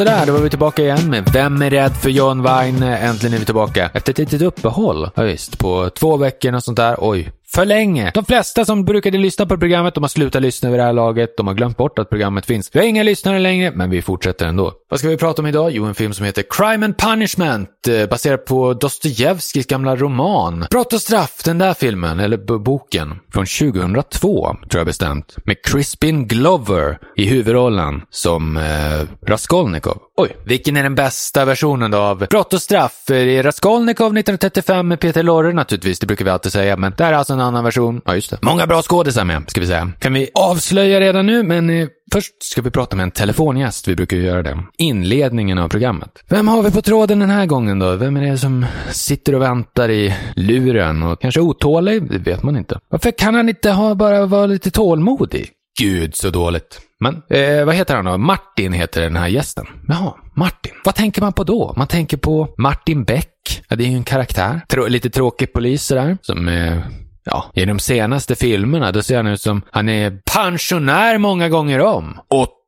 sådär, då var vi tillbaka igen med Vem är rädd för John Wein. Äntligen är vi tillbaka. Efter ett litet uppehåll, ja, just, på två veckor och sånt där. Oj, för länge. De flesta som brukade lyssna på programmet, de har slutat lyssna vid det här laget. De har glömt bort att programmet finns. Vi har inga lyssnare längre, men vi fortsätter ändå. Vad ska vi prata om idag? Jo, en film som heter Crime and Punishment, eh, baserad på Dostojevskijs gamla roman. Brott och straff, den där filmen, eller boken, från 2002, tror jag bestämt. Med Crispin Glover i huvudrollen som eh, Raskolnikov. Oj, vilken är den bästa versionen då av Brott och straff? Det Är Raskolnikov 1935 med Peter Lorre naturligtvis, det brukar vi alltid säga, men det här är alltså en annan version. Ja, just det. Många bra skådisar med, ska vi säga. Kan vi avslöja redan nu, men eh, först ska vi prata med en telefongäst. Vi brukar ju göra det. Inledningen av programmet. Vem har vi på tråden den här gången då? Vem är det som sitter och väntar i luren och kanske otålig? Det vet man inte. Varför kan han inte ha bara vara lite tålmodig? Gud, så dåligt. Men eh, vad heter han då? Martin heter den här gästen. Jaha, Martin. Vad tänker man på då? Man tänker på Martin Beck. Ja, det är ju en karaktär. Trå lite tråkig polis sådär. Som eh, Ja, i de senaste filmerna då ser han ut som han är pensionär många gånger om.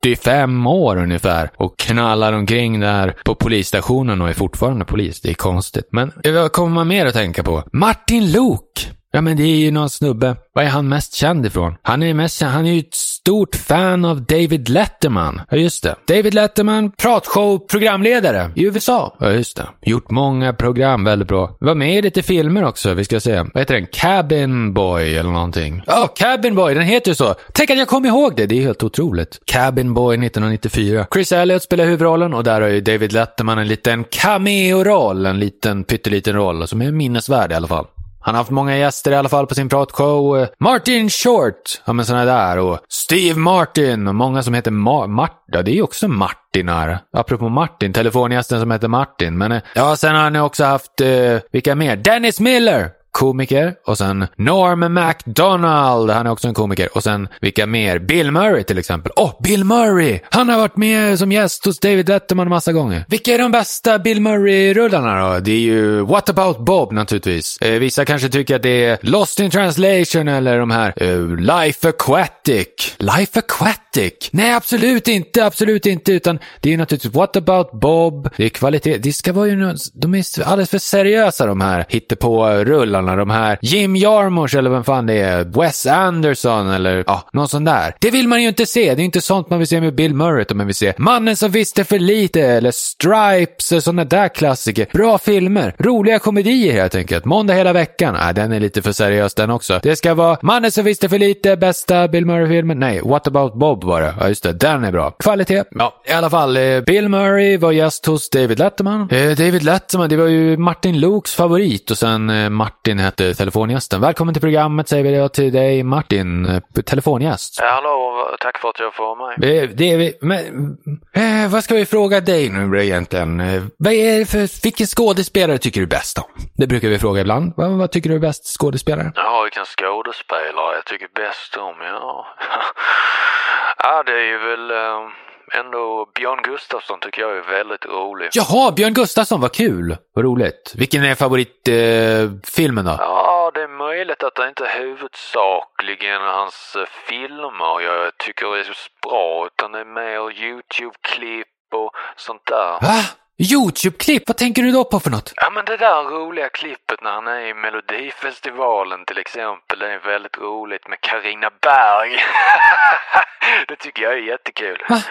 85 år ungefär och knallar omkring där på polisstationen och är fortfarande polis. Det är konstigt. Men vad kommer man mer att tänka på? Martin Luuk! Ja, men det är ju någon snubbe. Vad är han mest känd ifrån? Han är mest känd, han är ju ett stort fan av David Letterman. Ja, just det. David Letterman, pratshow-programledare i USA. Ja, just det. Gjort många program, väldigt bra. Var med i lite filmer också, vi ska se. Vad heter den? Cabin Boy eller någonting. Ja, oh, Cabin Boy, den heter ju så. Tänk att jag kom ihåg det, det är helt otroligt. Cabin Boy 1994. Chris Elliott spelar huvudrollen och där har ju David Letterman en liten cameo-roll, en liten pytteliten roll som är minnesvärd i alla fall. Han har haft många gäster i alla fall på sin pratshow. Eh, Martin Short, ja men sådana där. Och Steve Martin och många som heter Ma Marta. Det är ju också Martinar. Apropå Martin, telefongästen som heter Martin. Men eh, ja, sen har han också haft, eh, vilka mer? Dennis Miller! Komiker. Och sen Norm MacDonald, han är också en komiker. Och sen vilka mer? Bill Murray till exempel. Åh, oh, Bill Murray! Han har varit med som gäst hos David Letterman massa gånger. Vilka är de bästa Bill Murray-rullarna då? Det är ju What about Bob naturligtvis. Eh, vissa kanske tycker att det är Lost in translation eller de här eh, Life Aquatic. Life Aquatic? Nej, absolut inte, absolut inte, utan det är ju naturligtvis What about Bob? Det är kvalitet. Det ska vara ju, de är alldeles för seriösa de här hittepå-rullarna spelarna. De här Jim Jarmusch eller vem fan det är. Wes Anderson eller ja, någon sån där. Det vill man ju inte se. Det är inte sånt man vill se med Bill Murray utan man vill se Mannen som visste för lite eller Stripes, eller sådana där klassiker. Bra filmer. Roliga komedier helt enkelt. Måndag hela veckan. Nej, den är lite för seriös den också. Det ska vara Mannen som visste för lite, bästa Bill Murray-filmen. Nej, What about Bob var det. Ja, just det. Den är bra. Kvalitet. Ja, i alla fall. Eh, Bill Murray var gäst hos David Letterman. Eh, David Letterman, det var ju Martin Lukes favorit och sen eh, Martin Martin heter telefongästen. Välkommen till programmet säger vi då till dig Martin, eh, telefongäst. Ja, hallå, tack för att jag får vara med. Det, det är vi, men, eh, vad ska vi fråga dig nu egentligen? Eh, vad är det för, vilken skådespelare tycker du bäst om? Det brukar vi fråga ibland. Vad, vad tycker du är bäst skådespelare? Ja, vilken skådespelare jag tycker bäst om, ja. ja, det är ju väl... Uh ändå Björn Gustafsson tycker jag är väldigt rolig. Jaha, Björn Gustafsson, vad kul! Vad roligt. Vilken är favoritfilmen eh, då? Ja, det är möjligt att det inte är huvudsakligen hans eh, filmer jag tycker är så bra, utan det är mer YouTube-klipp och sånt där. Va? Youtube-klipp? Vad tänker du då på för något? Ja men det där roliga klippet när han är i Melodifestivalen till exempel. Det är väldigt roligt med Karina Berg. det tycker jag är jättekul. Va?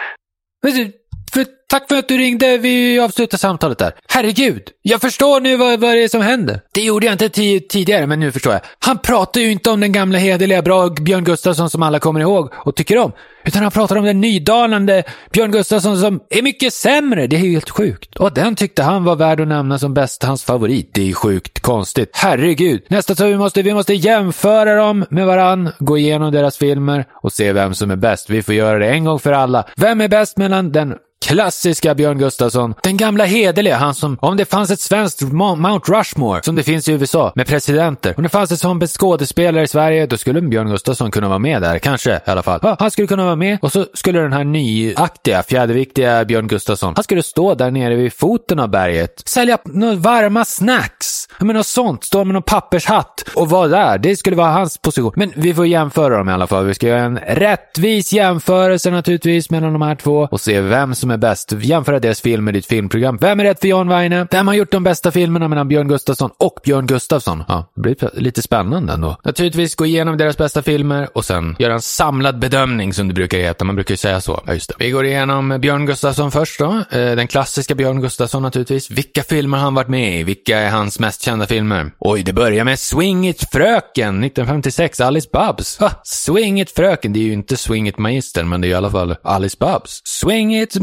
is ist, tack för att du ringde. Vi avslutar samtalet där. Herregud, jag förstår nu vad, vad det är som händer. Det gjorde jag inte tidigare, men nu förstår jag. Han pratar ju inte om den gamla hederliga, bra Björn Gustafsson som alla kommer ihåg och tycker om. Utan han pratar om den nydanande Björn Gustafsson som är mycket sämre. Det är helt sjukt. Och den tyckte han var värd att nämna som bäst hans favorit. Det är sjukt konstigt. Herregud. Nästa så vi måste, vi måste jämföra dem med varann, gå igenom deras filmer och se vem som är bäst. Vi får göra det en gång för alla. Vem är bäst mellan den Klassiska Björn Gustafsson. Den gamla hederliga, han som, om det fanns ett svenskt Mount Rushmore, som det finns i USA, med presidenter. Om det fanns ett sånt skådespelare i Sverige, då skulle Björn Gustafsson kunna vara med där. Kanske i alla fall. Ja, han skulle kunna vara med och så skulle den här nyaktiga, fjäderviktiga Björn Gustafsson, han skulle stå där nere vid foten av berget, sälja några varma snacks, men något sånt, stå med någon pappershatt och vara där. Det skulle vara hans position. Men vi får jämföra dem i alla fall. Vi ska göra en rättvis jämförelse naturligtvis mellan de här två och se vem som är bäst bäst? Jämföra deras film med ditt filmprogram. Vem är rätt för Jan Weine? Vem har gjort de bästa filmerna mellan Björn Gustafsson och Björn Gustafsson? Ja, det blir lite spännande ändå. Naturligtvis gå igenom deras bästa filmer och sen göra en samlad bedömning som det brukar heta. Man brukar ju säga så. Ja, just det. Vi går igenom Björn Gustafsson först då. Eh, den klassiska Björn Gustafsson naturligtvis. Vilka filmer har han varit med i? Vilka är hans mest kända filmer? Oj, det börjar med Swing It Fröken 1956, Alice Babs. Ha, Swing It Fröken, det är ju inte Swing It Magistern, men det är i alla fall Alice Babs. Swing It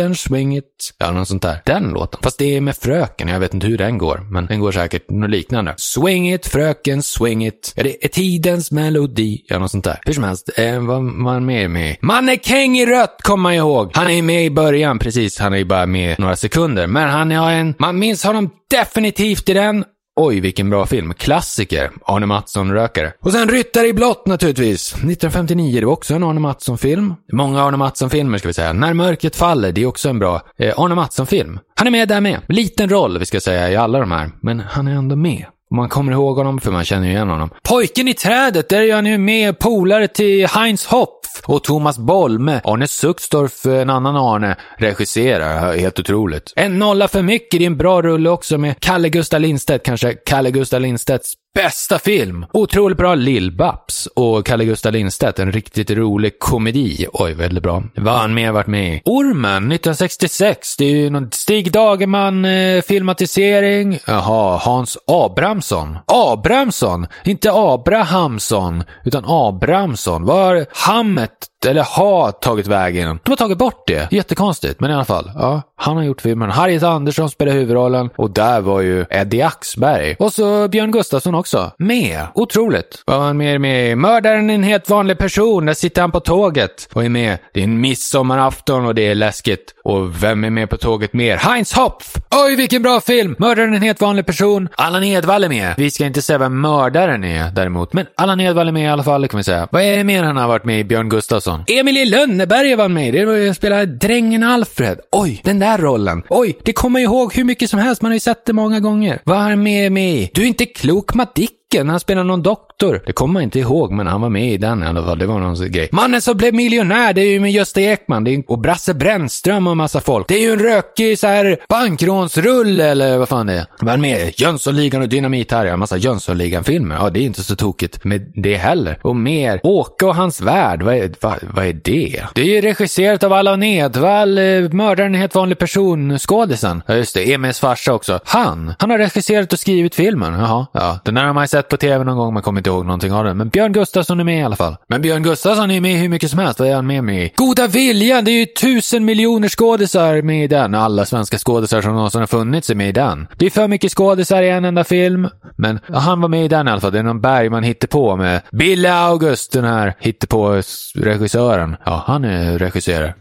Magistern, Swing It. Ja, något sånt där. Den låten. Fast det är med Fröken, jag vet inte hur den går, men den går säkert något liknande. Swing It Fröken, Swing It. Ja, det är tidens melodi. Ja, något sånt där. Hur som helst, eh, vad man mer med? Mannekäng i rött kommer man ihåg. Han är med i början, precis. Han är ju bara med några sekunder. Men han har en, man minns honom definitivt i den. Oj, vilken bra film. Klassiker. Arne Mattsson-rökare. Och sen Ryttare i blått naturligtvis. 1959, det var också en Arne Mattsson-film. Många Arne Mattsson-filmer ska vi säga. När mörkret faller, det är också en bra eh, Arne Mattsson-film. Han är med där med. Liten roll, vi ska säga, i alla de här. Men han är ändå med. Man kommer ihåg honom, för man känner ju igen honom. Pojken i trädet, där är han ju med polare till Heinz Hopf. och Thomas Bolme. Arne Suckstorff, en annan Arne, regisserar. Helt otroligt. En nolla för mycket, det är en bra rulle också med Kalle Gustav Lindstedt, kanske Kalle Gustav Lindstedts Bästa film! Otroligt bra Lill-Babs och Kalle Gustav Lindstedt, en riktigt rolig komedi. Oj, väldigt bra. Vad har han mer varit med i? Ormen, 1966. Det är ju någon Stig Dagerman eh, filmatisering. Jaha, Hans Abrahamsson. Abrahamsson! Inte Abrahamsson, utan Abrahamsson. Var Hammet eller har tagit vägen. De har tagit bort det. Jättekonstigt, men i alla fall. Ja, han har gjort filmen. Harriet Andersson spelar huvudrollen och där var ju Eddie Axberg. Och så Björn Gustafsson också. Med. Otroligt. Vad var han mer med? Mördaren är en helt vanlig person. Där sitter han på tåget och är med. Det är en midsommarafton och det är läskigt. Och vem är med på tåget mer? Heinz Hopf! Oj, vilken bra film! Mördaren är en helt vanlig person. Allan Edwall är med. Vi ska inte säga vem mördaren är däremot, men Allan Edwall är med i alla fall, kan vi säga. Vad är det mer han har varit med i Björn Gustafsson? Emil i Lönneberga var med. Det var jag spelade drängen Alfred. Oj, den där rollen. Oj, det kommer jag ihåg hur mycket som helst. Man har ju sett det många gånger. Vad har med mig? Du är inte klok, Madicken. han spelar någon doktor. Det kommer man inte ihåg, men han var med i den i alla fall. Det var någon grej. Mannen som blev miljonär, det är ju med Gösta Ekman. Det är, och Brasse Brännström och massa folk. Det är ju en rökig så här bankrånsrulle eller vad fan det är. Men med Jönssonligan och Dynamit här, ja. Massa Jönssonligan-filmer. Ja, det är inte så tokigt med det heller. Och mer Åke och hans värld. Vad är, vad, vad är det? Det är ju regisserat av Allan Edwall, eh, mördaren är en helt vanlig person, skådisen. Ja, just det. Emils farsa också. Han, han har regisserat och skrivit filmen. Jaha, ja. Den här har man ju sett på tv någon gång, men kommer inte ihåg någonting av det. Men Björn Gustafsson är med i alla fall. Men Björn Gustafsson är med hur mycket som helst. Vad är han med mig i? Goda viljan! Det är ju tusen miljoner skådisar med i den. Alla svenska skådisar som någonsin har funnits är med i den. Det är för mycket skådisar i en enda film. Men ja, han var med i den i alla fall. Det är någon Bergman på med Bill August, den här hittepå-regissören. Ja, han är regisserare.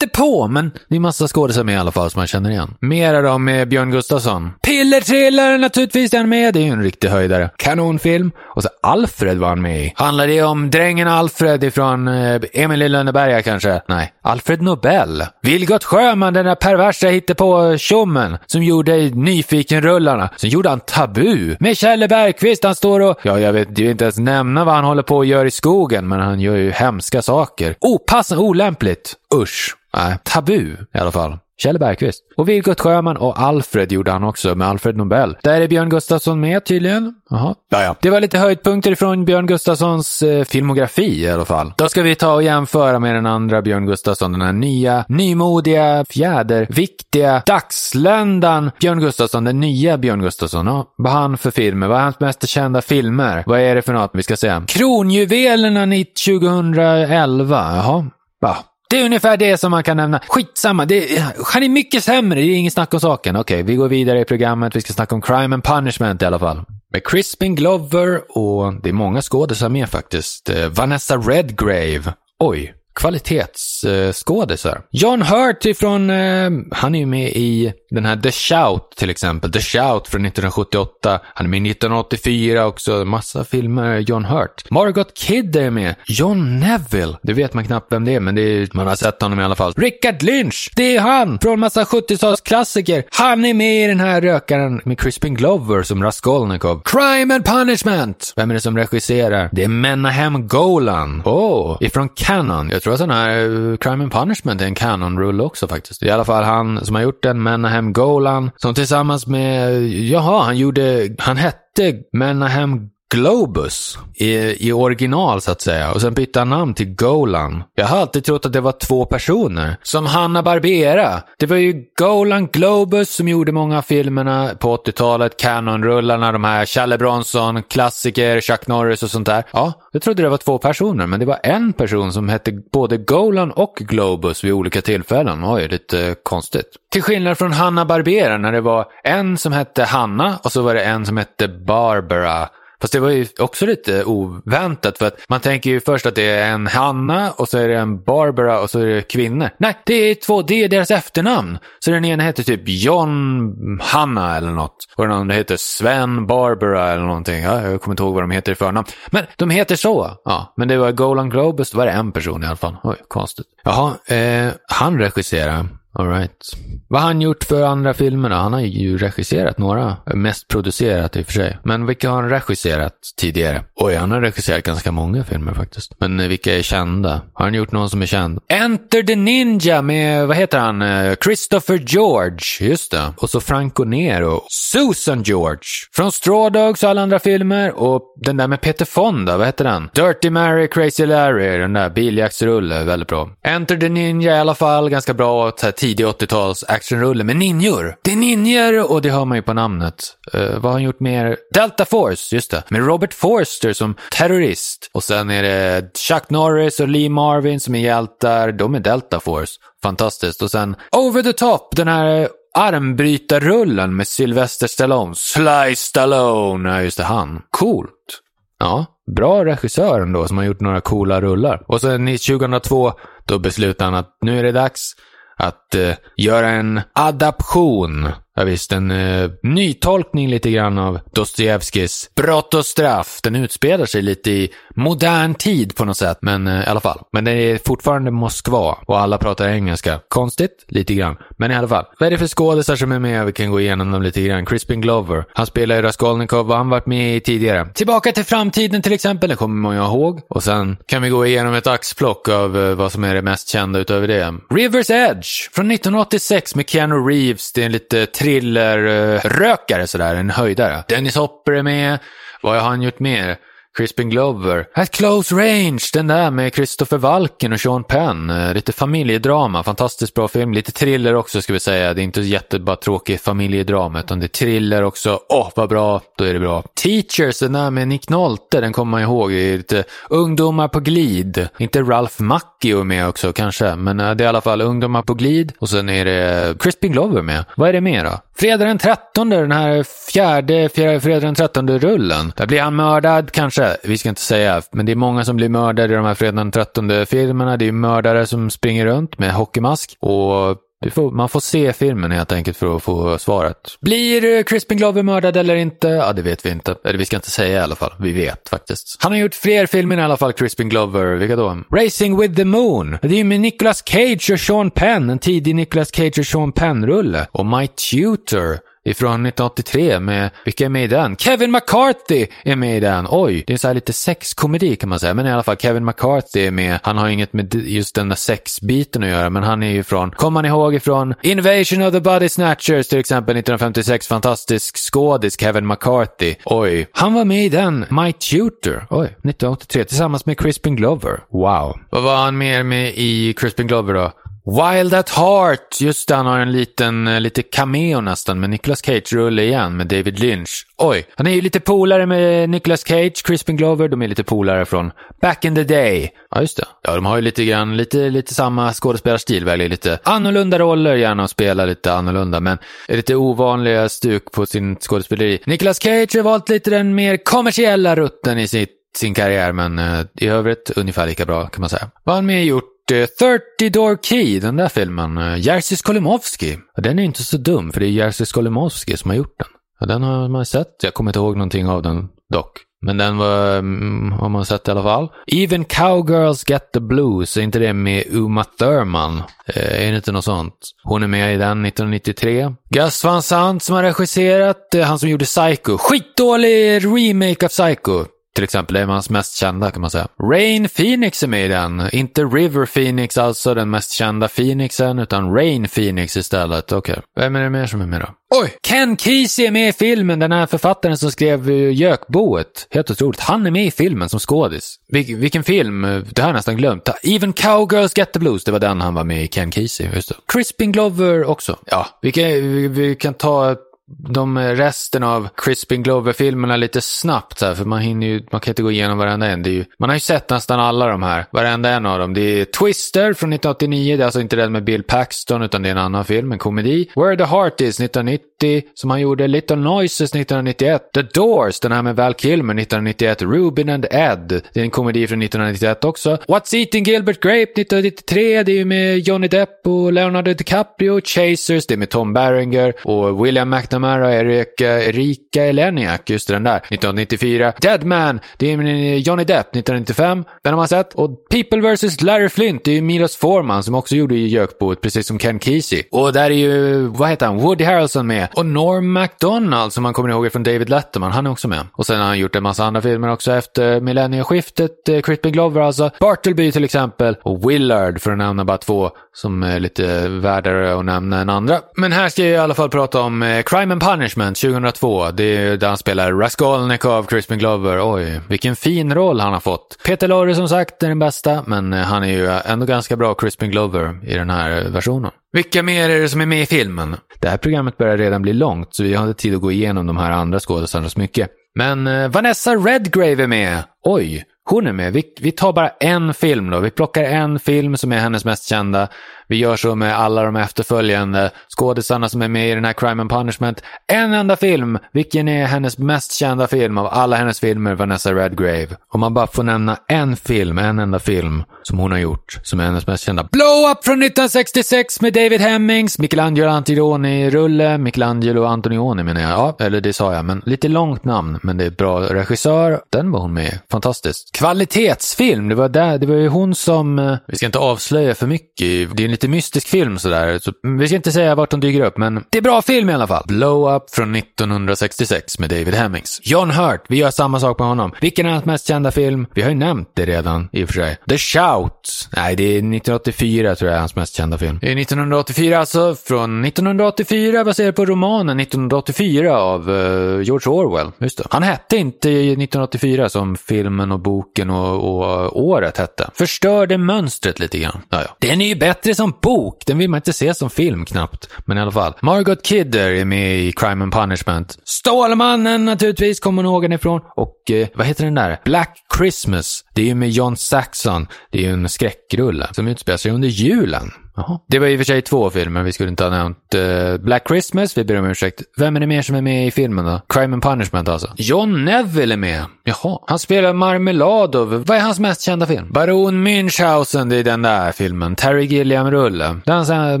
Lite på, Men det är massa skådisar med i alla fall som man känner igen. Mera då med Björn Gustafsson. Pillertrillaren naturligtvis, den med. Det är ju en riktig höjdare. Kanonfilm. Och så Alfred var han med i. Handlar det om drängen Alfred ifrån eh, Emil i Lönneberga kanske? Nej. Alfred Nobel. Vilgot Sjöman, den där perversa hittepå-tjommen eh, som gjorde Nyfiken-rullarna. Sen gjorde han Tabu. Med Kjelle Bergqvist, han står och... Ja, jag vet, jag vill inte ens nämna vad han håller på och gör i skogen, men han gör ju hemska saker. Opassande, olämpligt. Usch. Nej, tabu i alla fall. Kjell Bergqvist. Och Vilgot Sjöman och Alfred gjorde han också med Alfred Nobel. Där är Björn Gustafsson med tydligen. Jaha. Ja, ja. Det var lite höjdpunkter från Björn Gustafssons eh, filmografi i alla fall. Då ska vi ta och jämföra med den andra Björn Gustafsson, den här nya, nymodiga, fjäderviktiga, dagsländan Björn Gustafsson, den nya Björn Gustafsson. Ja, vad har han för filmer? Vad är hans mest kända filmer? Vad är det för något vi ska se? Kronjuvelerna 2011. Jaha. Ja, det är ungefär det som man kan nämna. Skitsamma, det, han är mycket sämre, det är inget snack om saken. Okej, vi går vidare i programmet. Vi ska snacka om Crime and Punishment i alla fall. Med Crispin Glover och det är många skådisar med faktiskt. Eh, Vanessa Redgrave. Oj, kvalitetsskådisar. Eh, John Hurt ifrån, eh, han är ju med i den här The Shout till exempel. The Shout från 1978. Han är med i 1984 också. Massa filmer. John Hurt. Margot Kidder är med. John Neville. Det vet man knappt vem det är, men det är, man har sett honom i alla fall. Rickard Lynch. Det är han! Från massa 70-talsklassiker. Han är med i den här rökaren med Crispin Glover som Raskolnikov. Crime and Punishment! Vem är det som regisserar? Det är Menahem Golan. Åh, oh, ifrån Canon. Jag tror att den här eh, Crime and Punishment är en canon-rulle också faktiskt. I alla fall han som har gjort den, Menahem Golan, som tillsammans med, eh, jaha, han gjorde, han hette Menahem Globus i, i original så att säga och sen bytte han namn till Golan. Jag har alltid trott att det var två personer. Som Hanna Barbera. Det var ju Golan Globus som gjorde många av filmerna på 80-talet. Canon-rullarna, de här Challe Bronson, klassiker, Chuck Norris och sånt där. Ja, jag trodde det var två personer, men det var en person som hette både Golan och Globus vid olika tillfällen. Oj, lite eh, konstigt. Till skillnad från Hanna Barbera när det var en som hette Hanna och så var det en som hette Barbara. Fast det var ju också lite oväntat för att man tänker ju först att det är en Hanna och så är det en Barbara och så är det kvinnor. Nej, det är två, det är deras efternamn. Så den ena heter typ John Hanna eller något. Och den andra heter Sven Barbara eller någonting. Ja, jag kommer inte ihåg vad de heter i förnamn. Men de heter så. Ja, men det var Golan Globus, då var det en person i alla fall. Oj, konstigt. Jaha, eh, han regisserar. Alright. Vad har han gjort för andra filmer då? Han har ju regisserat några. Mest producerat i och för sig. Men vilka har han regisserat tidigare? Oj, han har regisserat ganska många filmer faktiskt. Men eh, vilka är kända? Har han gjort någon som är känd? Enter the Ninja med, vad heter han? Eh, Christopher George. Just det. Och så Franco Nero. Susan George. Från Straw Dogs och alla andra filmer. Och den där med Peter Fonda, vad heter den? Dirty Mary, Crazy Larry. Den där biljaktsrulle, väldigt bra. Enter the Ninja i alla fall, ganska bra tidig 80-tals actionrulle med ninjor. Det är ninjor och det hör man ju på namnet. Uh, vad har han gjort mer? Delta Force, just det. Med Robert Forster som terrorist. Och sen är det Chuck Norris och Lee Marvin som är hjältar. De är Delta Force. Fantastiskt. Och sen Over the Top, den här armbrytarrullen med Sylvester Stallone. Sly Stallone, ja just det, han. Coolt. Ja, bra regissör ändå som har gjort några coola rullar. Och sen i 2002, då beslutade han att nu är det dags att eh, göra en adaption Ja, visst, en eh, nytolkning lite grann av Dostojevskijs Brott och straff. Den utspelar sig lite i modern tid på något sätt, men eh, i alla fall. Men det är fortfarande Moskva och alla pratar engelska. Konstigt, lite grann. Men i alla fall. Vad är det för skådisar som är med? Vi kan gå igenom dem lite grann. Crispin Glover. Han spelar ju Raskolnikov och han varit med i tidigare. Tillbaka till framtiden till exempel, det kommer man ju ihåg. Och sen kan vi gå igenom ett axplock av eh, vad som är det mest kända utöver det. Rivers Edge från 1986 med Keanu Reeves. Det är en lite thrillerrökare eh, sådär, en höjdare. Dennis Hopper är med. Vad har han gjort mer? Crispin Glover. At Close Range, den där med Christopher Walken och Sean Penn. Eh, lite familjedrama, fantastiskt bra film. Lite thriller också ska vi säga. Det är inte jättebara tråkig familjedrama, utan det är thriller också. Åh, oh, vad bra, då är det bra. Teachers, den där med Nick Nolte, den kommer man ihåg. Det är lite ungdomar på glid. Inte Ralph Macchio med också kanske, men eh, det är i alla fall ungdomar på glid. Och sen är det Crispin Glover med. Vad är det mer då? Fredag den 13, den här fjärde fredag den 13 rullen. Där blir han mördad kanske. Vi ska inte säga, men det är många som blir mördade i de här fredag den 13 filmerna. Det är mördare som springer runt med hockeymask. Och Får, man får se filmen helt enkelt för att få svaret. Blir eh, Crispin Glover mördad eller inte? Ja, det vet vi inte. Eller vi ska inte säga i alla fall. Vi vet faktiskt. Han har gjort fler filmer i alla fall, Crispin Glover. Vilka då? Racing with the Moon. Det är ju med Nicolas Cage och Sean Penn. En tidig Nicolas Cage och Sean Penn-rulle. Och My Tutor ifrån 1983 med, vilka är med i den? Kevin McCarthy är med i den. Oj, det är så här lite sexkomedi kan man säga. Men i alla fall, Kevin McCarthy är med. Han har inget med just den där sexbiten att göra, men han är ju från, kommer man ihåg ifrån Invasion of the Body Snatchers till exempel 1956, fantastisk skådis Kevin McCarthy. Oj, han var med i den, My Tutor. Oj, 1983 tillsammans med Crispin Glover. Wow. Vad var han mer med i Crispin Glover då? Wild at Heart, just det, han har en liten, eh, lite cameo nästan med Nicolas Cage-rulle igen med David Lynch. Oj, han är ju lite polare med Nicolas Cage, Crispin Glover, de är lite polare från back in the day. Ja, just det. Ja, de har ju lite grann, lite, lite samma skådespelarstil, väljer lite annorlunda roller, gärna och spelar lite annorlunda, men är lite ovanliga stuk på sin skådespeleri. Nicolas Cage har valt lite den mer kommersiella rutten i sitt sin karriär, men eh, i övrigt ungefär lika bra kan man säga. Vad har han mer gjort? 30 Door Key, den där filmen. Eh, Jerzy Skolimowski. Den är inte så dum, för det är Jerzy Skolimowski som har gjort den. Ja, den har man sett. Jag kommer inte ihåg någonting av den dock. Men den var, mm, har man sett i alla fall. Even Cowgirls Get the Blues, är inte det med Uma Thurman? Eh, är det inte något sånt? Hon är med i den 1993. Gus Van Sant som har regisserat, eh, han som gjorde Psycho. Skitdålig remake av Psycho till exempel. Det är hans mest kända kan man säga. Rain Phoenix är med i den. Inte River Phoenix alltså, den mest kända Phoenixen, utan Rain Phoenix istället. Okej, okay. vem är det mer som är med då? Oj! Ken Kesey är med i filmen, den här författaren som skrev eh, Gökboet. Helt otroligt. Han är med i filmen som skådis. Vil vilken film? Det har jag nästan glömt. Even Cowgirls Get the Blues, det var den han var med i, Ken Kesey. Just det. Crispin Glover också. Ja, vi kan, vi, vi kan ta de eh, resten av Crispin Glover-filmerna lite snabbt här, för man hinner ju, man kan inte gå igenom varenda en. Det är ju, man har ju sett nästan alla de här, varenda en av dem. Det är Twister från 1989, det är alltså inte den med Bill Paxton, utan det är en annan film, en komedi. Where the Heart Is 1990, som han gjorde, Little Noises 1991, The Doors, den här med Val Kilmer 1991, Rubin and Ed, det är en komedi från 1991 också. What's Eating Gilbert Grape 1993, det är ju med Johnny Depp och Leonardo DiCaprio, Chasers, det är med Tom Berenger och William McNamara McNamara, Erika, eh, Erika Eleniak, just den där, 1994. Deadman, det är eh, Johnny Depp, 1995. Den har man sett. Och People vs. Larry Flint, det är ju Milos Forman som också gjorde Jökboet, precis som Ken Kesey. Och där är ju, vad heter han, Woody Harrelson med. Och Norm MacDonald, som man kommer ihåg från David Letterman, han är också med. Och sen har han gjort en massa andra filmer också efter millennieskiftet. Eh, Crispin Glover alltså. Bartleby till exempel. Och Willard, för att nämna bara två som är lite värdare att nämna än andra. Men här ska jag i alla fall prata om eh, Crime and Punishment 2002. Det är där han spelar Raskolnikov, Crispin Glover. Oj, vilken fin roll han har fått. Peter Lorre som sagt är den bästa, men eh, han är ju ändå ganska bra Crispin Glover i den här versionen. Vilka mer är det som är med i filmen? Det här programmet börjar redan bli långt, så vi har inte tid att gå igenom de här andra skådespelarna så mycket. Men eh, Vanessa Redgrave är med. Oj, hon är med. Vi, vi tar bara en film då. Vi plockar en film som är hennes mest kända. Vi gör så med alla de efterföljande skådisarna som är med i den här Crime and Punishment. En enda film! Vilken är hennes mest kända film av alla hennes filmer, Vanessa Redgrave? Om man bara får nämna en film, en enda film som hon har gjort, som är hennes mest kända. Blow Up från 1966 med David Hemmings, Michelangelo Antonioni-rulle, Michelangelo Antonioni menar jag. Ja, eller det sa jag, men lite långt namn, men det är bra regissör. Den var hon med Fantastiskt. Kvalitetsfilm, det var, där, det var ju hon som, eh, vi ska inte avslöja för mycket, det är en lite mystisk film sådär. Så vi ska inte säga vart de dyker upp, men det är bra film i alla fall. Blow Up från 1966 med David Hemmings. John Hurt, vi gör samma sak med honom. Vilken är hans mest kända film? Vi har ju nämnt det redan i och för sig. The Shout. Nej, det är 1984 tror jag är hans mest kända film. Det är 1984 alltså, från 1984 baserat på romanen 1984 av uh, George Orwell. Just det. Han hette inte 1984 som filmen och boken och, och eh, året hette. Förstörde mönstret lite grann. Ja, ja. Den är ju bättre som bok. Den vill man inte se som film knappt. Men i alla fall. Margot Kidder är med i Crime and Punishment. Stålmannen naturligtvis kommer någon ihåg den ifrån. Och eh, vad heter den där? Black Christmas. Det är ju med John Saxon. Det är ju en skräckrulle som utspelar sig under julen. Aha. Det var i och för sig två filmer, vi skulle inte ha nämnt uh, Black Christmas, vi ber om ursäkt. Vem är det mer som är med i filmen då? Crime and Punishment alltså. John Neville är med. Jaha. Han spelar Marmeladov. Vad är hans mest kända film? Baron Münchhausen, det är den där filmen. Terry Gilliam-rulle. Det är hans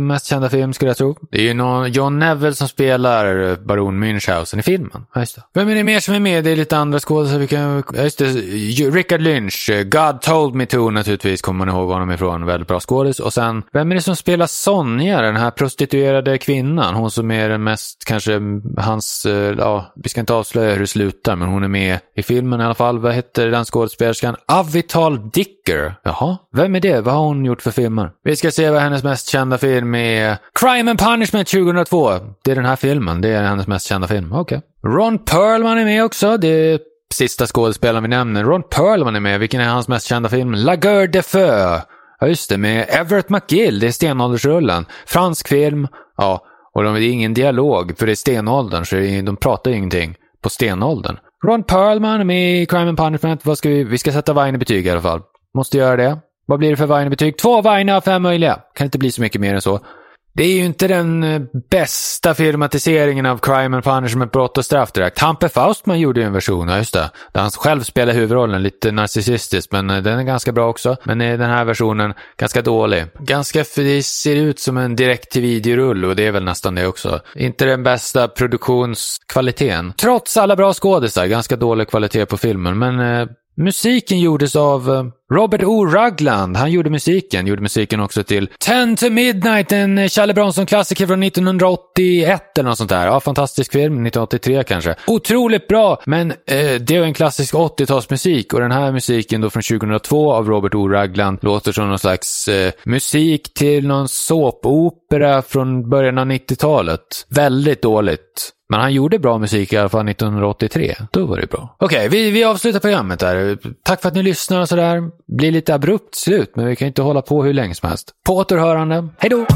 mest kända film skulle jag tro. Det är ju någon John Neville som spelar Baron Münchhausen i filmen. Ja, just det. Vem är det mer som är med? Det är lite andra skådespelare. Kan... Ja, just det. Richard Lynch. God told me to naturligtvis, kommer man ihåg honom ifrån. Väldigt bra skådis. Och sen, vem är det som spelar Sonja, den här prostituerade kvinnan? Hon som är den mest, kanske hans, eh, ja, vi ska inte avslöja hur det slutar, men hon är med i filmen i alla fall. Vad heter den skådespelerskan? Avital Dicker. Jaha, vem är det? Vad har hon gjort för filmer? Vi ska se vad hennes mest kända film är. Crime and Punishment 2002. Det är den här filmen. Det är hennes mest kända film. Okej. Okay. Ron Perlman är med också. Det är sista skådespelaren vi nämner. Ron Perlman är med. Vilken är hans mest kända film? La Guerre de Feu. Ja, just det, med Everett McGill, det är stenåldersrullen. Fransk film, ja, och de, det är ingen dialog, för det är stenåldern, så de pratar ju ingenting på stenåldern. Ron Perlman med i Crime and Punishment. Vad ska vi, vi ska sätta Vaine betyg i alla fall. Måste göra det. Vad blir det för Vine-betyg? Två Vine av fem möjliga. Kan inte bli så mycket mer än så. Det är ju inte den eh, bästa filmatiseringen av Crime and Punishment, brott och straff direkt. Hampe Faustman gjorde ju en version, ja just det. Där han själv spelar huvudrollen, lite narcissistiskt, men eh, den är ganska bra också. Men eh, den här versionen, ganska dålig. Ganska, det ser ut som en direkt till videorull och det är väl nästan det också. Inte den bästa produktionskvaliteten. Trots alla bra skådisar, ganska dålig kvalitet på filmen, men eh, musiken gjordes av Robert O. Ragland, han gjorde musiken. Gjorde musiken också till 10 to Midnight, en eh, Charlie Bronson-klassiker från 1981 eller något sånt där. Ja, fantastisk film, 1983 kanske. Otroligt bra, men eh, det är en klassisk 80-talsmusik och den här musiken då från 2002 av Robert O. Ragland låter som någon slags eh, musik till någon såpopera från början av 90-talet. Väldigt dåligt. Men han gjorde bra musik i alla fall 1983. Då var det bra. Okej, okay, vi, vi avslutar programmet där. Tack för att ni lyssnar och sådär. Blir lite abrupt slut, men vi kan inte hålla på hur länge som helst. På återhörande. Hej då!